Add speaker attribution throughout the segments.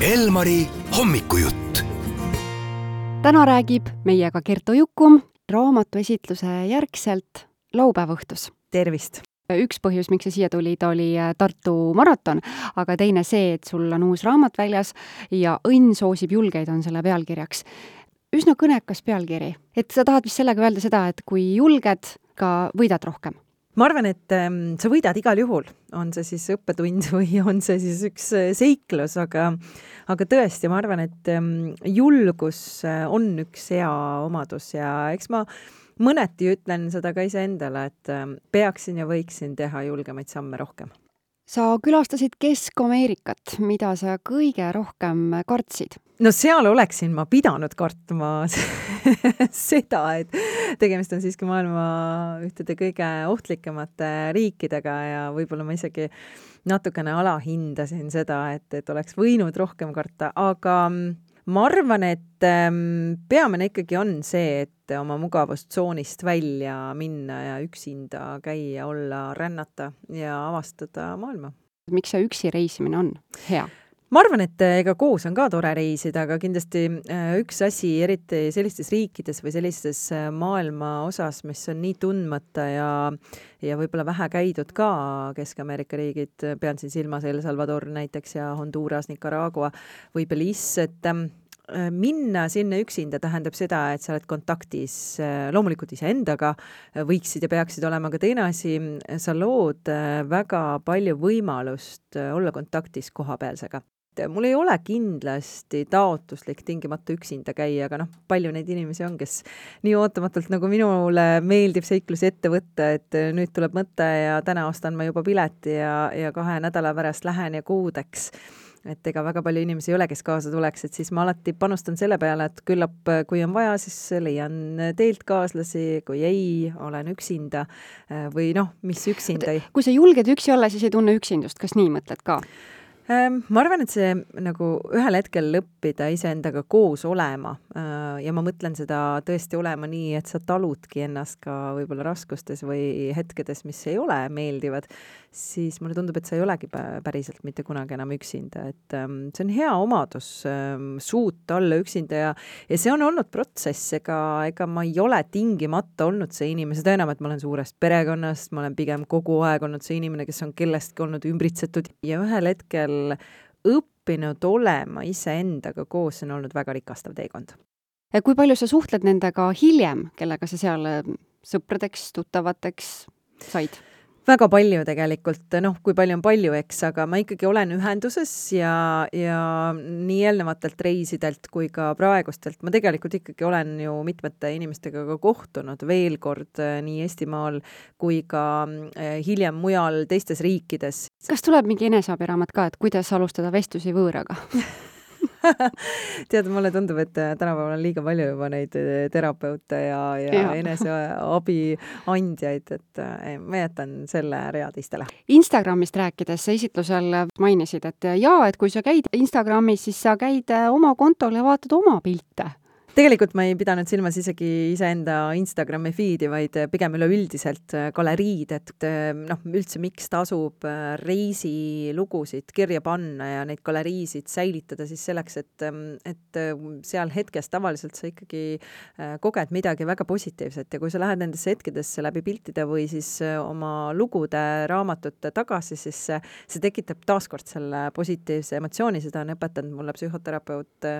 Speaker 1: Elmari hommikujutt.
Speaker 2: täna räägib meiega Kertu Jukum raamatuesitluse järgselt laupäeva õhtus.
Speaker 3: tervist!
Speaker 2: üks põhjus, miks sa siia tulid, oli äh, Tartu maraton, aga teine see, et sul on uus raamat väljas ja Õnn soosib julgeid on selle pealkirjaks. üsna kõnekas pealkiri, et sa tahad vist sellega öelda seda, et kui julged, ka võidad rohkem
Speaker 3: ma arvan, et ähm, sa võidad igal juhul, on see siis õppetund või on see siis üks äh, seiklus, aga aga tõesti, ma arvan, et ähm, julgus äh, on üks hea omadus ja eks ma mõneti ütlen seda ka iseendale, et ähm, peaksin ja võiksin teha julgemaid samme rohkem.
Speaker 2: Sa külastasid Kesk-Ameerikat, mida sa kõige rohkem kartsid?
Speaker 3: no seal oleksin ma pidanud kartma seda, et tegemist on siiski maailma ühtede kõige ohtlikumate riikidega ja võib-olla ma isegi natukene alahindasin seda, et, et oleks võinud rohkem karta, aga ma arvan, et ähm, peamine ikkagi on see, et oma mugavustsoonist välja minna ja üksinda käia, olla, rännata ja avastada maailma.
Speaker 2: miks see üksi reisimine on hea?
Speaker 3: ma arvan, et äh, ega koos on ka tore reisida, aga kindlasti äh, üks asi, eriti sellistes riikides või sellises äh, maailma osas, mis on nii tundmata ja ja võib-olla vähe käidud ka, Kesk-Ameerika riigid, pean siin silmas El Salvador näiteks ja Honduras, Nicaragua või Belize, et ähm, minna sinna üksinda tähendab seda, et sa oled kontaktis loomulikult iseendaga, võiksid ja peaksid olema ka teine asi, sa lood väga palju võimalust olla kontaktis kohapealsega. Mul ei ole kindlasti taotluslik tingimata üksinda käia, aga noh, palju neid inimesi on, kes nii ootamatult nagu minule meeldib seiklusi ette võtta, et nüüd tuleb mõte ja täna ostan ma juba pileti ja, ja kahe nädala pärast lähen ja kuudeks et ega väga palju inimesi ei ole, kes kaasa tuleks, et siis ma alati panustan selle peale, et küllap kui on vaja, siis leian teilt kaaslasi, kui ei, olen üksinda või noh, mis üksinda.
Speaker 2: kui sa julged üksi olla, siis ei tunne üksindust, kas nii mõtled ka?
Speaker 3: Ehm, ma arvan, et see nagu ühel hetkel õppida iseendaga koos olema äh, ja ma mõtlen seda tõesti olema nii, et sa taludki ennast ka võib-olla raskustes või hetkedes, mis ei ole meeldivad, siis mulle tundub, et sa ei olegi päriselt mitte kunagi enam üksinda, et ähm, see on hea omadus ähm, suuta olla üksinda ja ja see on olnud protsess, ega, ega ma ei ole tingimata olnud see inimene, seda enam, et ma olen suurest perekonnast, ma olen pigem kogu aeg olnud see inimene, kes on kellestki olnud ümbritsetud ja ühel hetkel õppinud olema iseendaga koos, see on olnud väga rikastav teekond.
Speaker 2: kui palju sa suhtled nendega hiljem, kellega sa seal sõpradeks, tuttavateks said?
Speaker 3: Väga palju tegelikult, noh, kui palju on palju, eks, aga ma ikkagi olen ühenduses ja, ja nii eelnevatelt reisidelt kui ka praegustelt, ma tegelikult ikkagi olen ju mitmete inimestega ka kohtunud veel kord eh, nii Eestimaal kui ka eh, hiljem mujal teistes riikides.
Speaker 2: kas tuleb mingi eneseabiraamat ka, et kuidas alustada vestlusi võõraga
Speaker 3: tead, mulle tundub, et äh, tänapäeval on liiga palju juba neid äh, terapeute ja, ja, ja. eneseabi andjaid, et äh, ma jätan selle rea teistele.
Speaker 2: Instagramist rääkides, sa esitlusel mainisid, et jaa, et kui sa käid Instagramis, siis sa käid oma kontol ja vaatad oma pilte
Speaker 3: tegelikult ma ei pidanud silmas isegi iseenda Instagrami feed'i, vaid pigem üleüldiselt äh, galeriid, et äh, noh, üldse miks tasub äh, reisilugusid kirja panna ja neid galeriisid säilitada siis selleks, et, ähm, et seal hetkes tavaliselt sa ikkagi koged midagi väga positiivset. Ja kui sa lähed nendesse hetkedesse läbi piltide või siis oma lugude, raamatute tagasi, siis see, see tekitab taaskord selle positiivse emotsiooni, seda on õpetanud mulle psühhoterapeut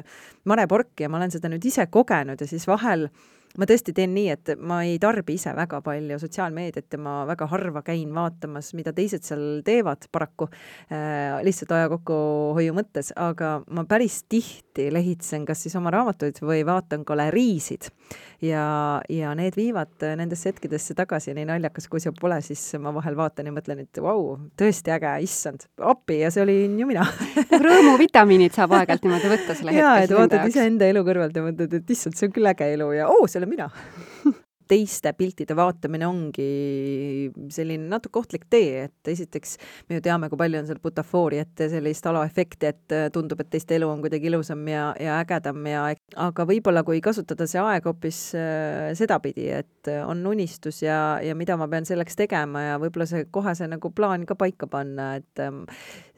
Speaker 3: Mare Pork ja ma olen seda nüüd ise kogenud ja siis vahel ma tõesti teen nii, et ma ei tarbi ise väga palju sotsiaalmeediat ja ma väga harva käin vaatamas, mida teised seal teevad paraku äh,, lihtsalt aja kokkuhoiu mõttes, aga ma päris tihti lehitsen kas siis oma raamatuid või vaatan galeriisid. ja, ja need viivad nendesse hetkedesse tagasi, nii naljakas kui see pole, siis ma vahel vaatan ja mõtlen, et vau, tõesti äge, issand, appi ja see olin ju mina
Speaker 2: nagu rõõmuvitamiinid saab aeg-ajalt niimoodi võtta selle
Speaker 3: hetke. jaa, et vaatad iseenda elu kõrvalt ja mõtled, et issand, see on küll äge elu ja oo, see olen mina teiste piltide vaatamine ongi selline natuke ohtlik tee, et esiteks me ju teame, kui palju on seal butafooriat ja sellist alaefekti, et tundub, et teiste elu on kuidagi ilusam ja, ja ägedam ja aga võib-olla kui kasutada see aeg hoopis äh, sedapidi, et on unistus ja, ja mida ma pean selleks tegema ja võib-olla see kohe see nagu plaan ka paika panna, et ähm,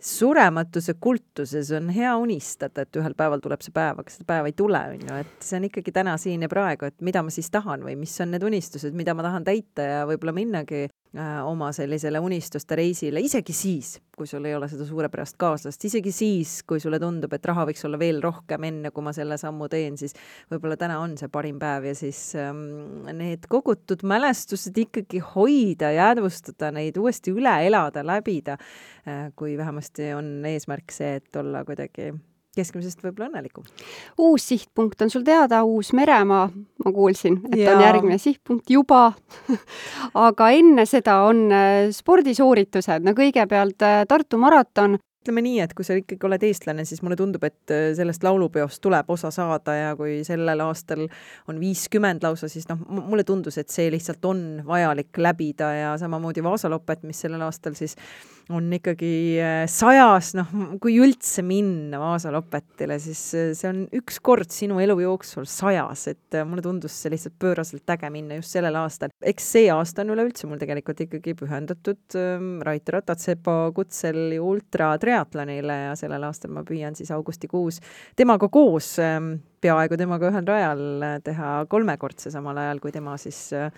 Speaker 3: surematuse kultuses on hea unistada, et ühel päeval tuleb see päev, aga seda päeva ei tule, on ju, et see on ikkagi täna, siin ja praegu, et mida ma siis tahan või mis on need unistused, mida ma tahan täita ja võib-olla minnagi Äh, oma sellisele unistuste reisile, isegi siis, kui sul ei ole seda suurepärast kaaslast, isegi siis, kui sulle tundub, et raha võiks olla veel rohkem, enne kui ma selle sammu teen, siis võib-olla täna on see parim päev ja siis ähm, need kogutud mälestused ikkagi hoida, jäädvustada, neid uuesti üle elada, läbida äh,, kui vähemasti on eesmärk see, et olla kuidagi keskmisest võib-olla õnnelikum.
Speaker 2: uus sihtpunkt on sul teada, Uus-Meremaa, ma kuulsin, et ja. on järgmine sihtpunkt juba aga enne seda on äh, spordisooritused, no kõigepealt äh, Tartu maraton,
Speaker 3: ütleme nii, et kui sa ikkagi oled eestlane, siis mulle tundub, et äh, sellest laulupeost tuleb osa saada ja kui sellel aastal on viiskümmend lausa, siis noh, mulle tundus, et see lihtsalt on vajalik läbida ja samamoodi Vaasalopet, mis sellel aastal siis on ikkagi äh, sajas, noh, kui üldse minna Vaasalopetile, siis äh, see on üks kord sinu elu jooksul sajas, et mulle tundus see lihtsalt pööraselt äge minna just sellel aastal. eks see aasta on üleüldse mul tegelikult ikkagi pühendatud ähm, Rait Ratatsepa kutsel ju ultra triatlonile ja sellel aastal ma püüan siis augustikuus temaga koos, ähm, peaaegu temaga ühel rajal äh, teha kolmekordse, samal ajal kui tema siis äh,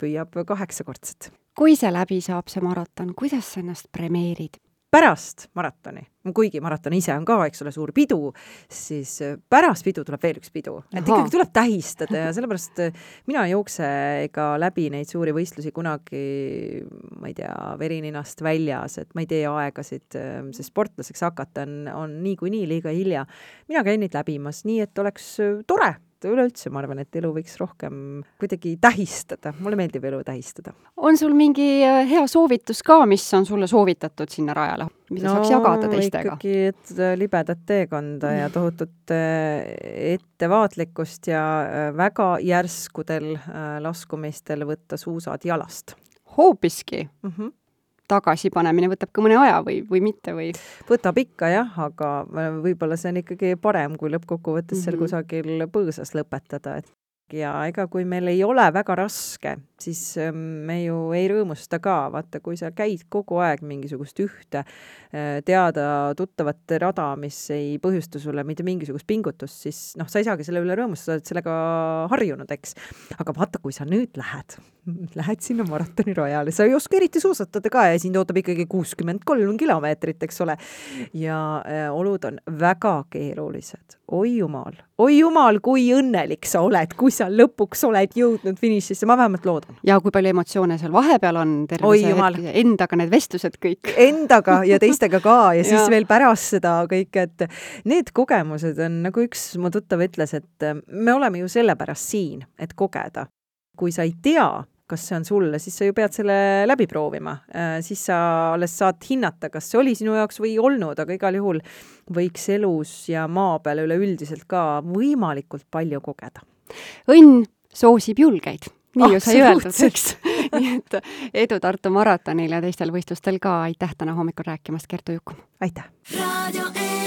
Speaker 3: püüab kaheksakordset.
Speaker 2: Kui see läbi saab, see maraton, kuidas sa ennast premeerid?
Speaker 3: pärast maratoni, kuigi maraton ise on ka, eks ole, suur pidu, siis äh, pärast pidu tuleb veel üks pidu, et ikkagi tuleb tähistada ja sellepärast äh, mina ei jookse ega läbi neid suuri võistlusi kunagi, ma ei tea, verininast väljas, et ma ei tee aegasid, äh, sest sportlaseks hakata on, on niikuinii liiga hilja. mina käin neid läbimas, nii et oleks tore et üleüldse ma arvan, et elu võiks rohkem kuidagi tähistada, mulle meeldib elu tähistada.
Speaker 2: on sul mingi äh, hea soovitus ka, mis on sulle soovitatud sinna rajale, mida no, saaks jagada teistega?
Speaker 3: ikkagi, et äh, libedat teekonda ja tohutut äh, ettevaatlikkust ja väga järskudel laskumistel võtta suusad jalast.
Speaker 2: hoopiski mm? -hmm tagasipanemine võtab ka mõne aja või, või mitte või?
Speaker 3: võtab ikka jah, aga võib-olla see on ikkagi parem, kui lõppkokkuvõttes mm -hmm. seal mhm. kusagil põõsas lõpetada, et ja ega kui meil ei ole väga raske, siis ähm, me ju ei rõõmusta ka, vaata, kui sa käid kogu aeg mingisugust ühte äh, teada-tuttavat rada, mis ei põhjusta sulle mitte mingisugust pingutust, siis noh, sa ei saagi selle üle rõõmustada, oled sellega harjunud, eks. aga vaata, kui sa nüüd lähed, lähed sinna maratonirajale, sa ei oska eriti suusatada ka ja sind ootab ikkagi kuuskümmend kolm kilomeetrit, eks ole. ja äh, olud on väga keerulised, oi jumal oi jumal, kui õnnelik sa oled, kui sa lõpuks oled jõudnud finišisse, ma vähemalt loodan.
Speaker 2: ja kui palju emotsioone seal vahepeal on, terve oi see jumal. hetk, endaga need vestlused kõik.
Speaker 3: Endaga ja teistega ka ja siis ja. veel pärast seda kõike, et need kogemused on, nagu üks mu tuttav ütles, et me oleme ju sellepärast siin, et kogeda. kui sa ei tea, kas see on sulle, siis sa ju pead selle läbi proovima, äh, siis sa alles saad hinnata, kas see oli sinu jaoks või ei olnud, aga igal juhul võiks elus ja maa peal üleüldiselt ka võimalikult palju kogeda.
Speaker 2: õnn soosib julgeid nii ju sai öeldud, eks. nii et edu Tartu maratonil ja teistel võistlustel ka, aitäh täna hommikul rääkimast, Kertu Jukum!
Speaker 3: aitäh!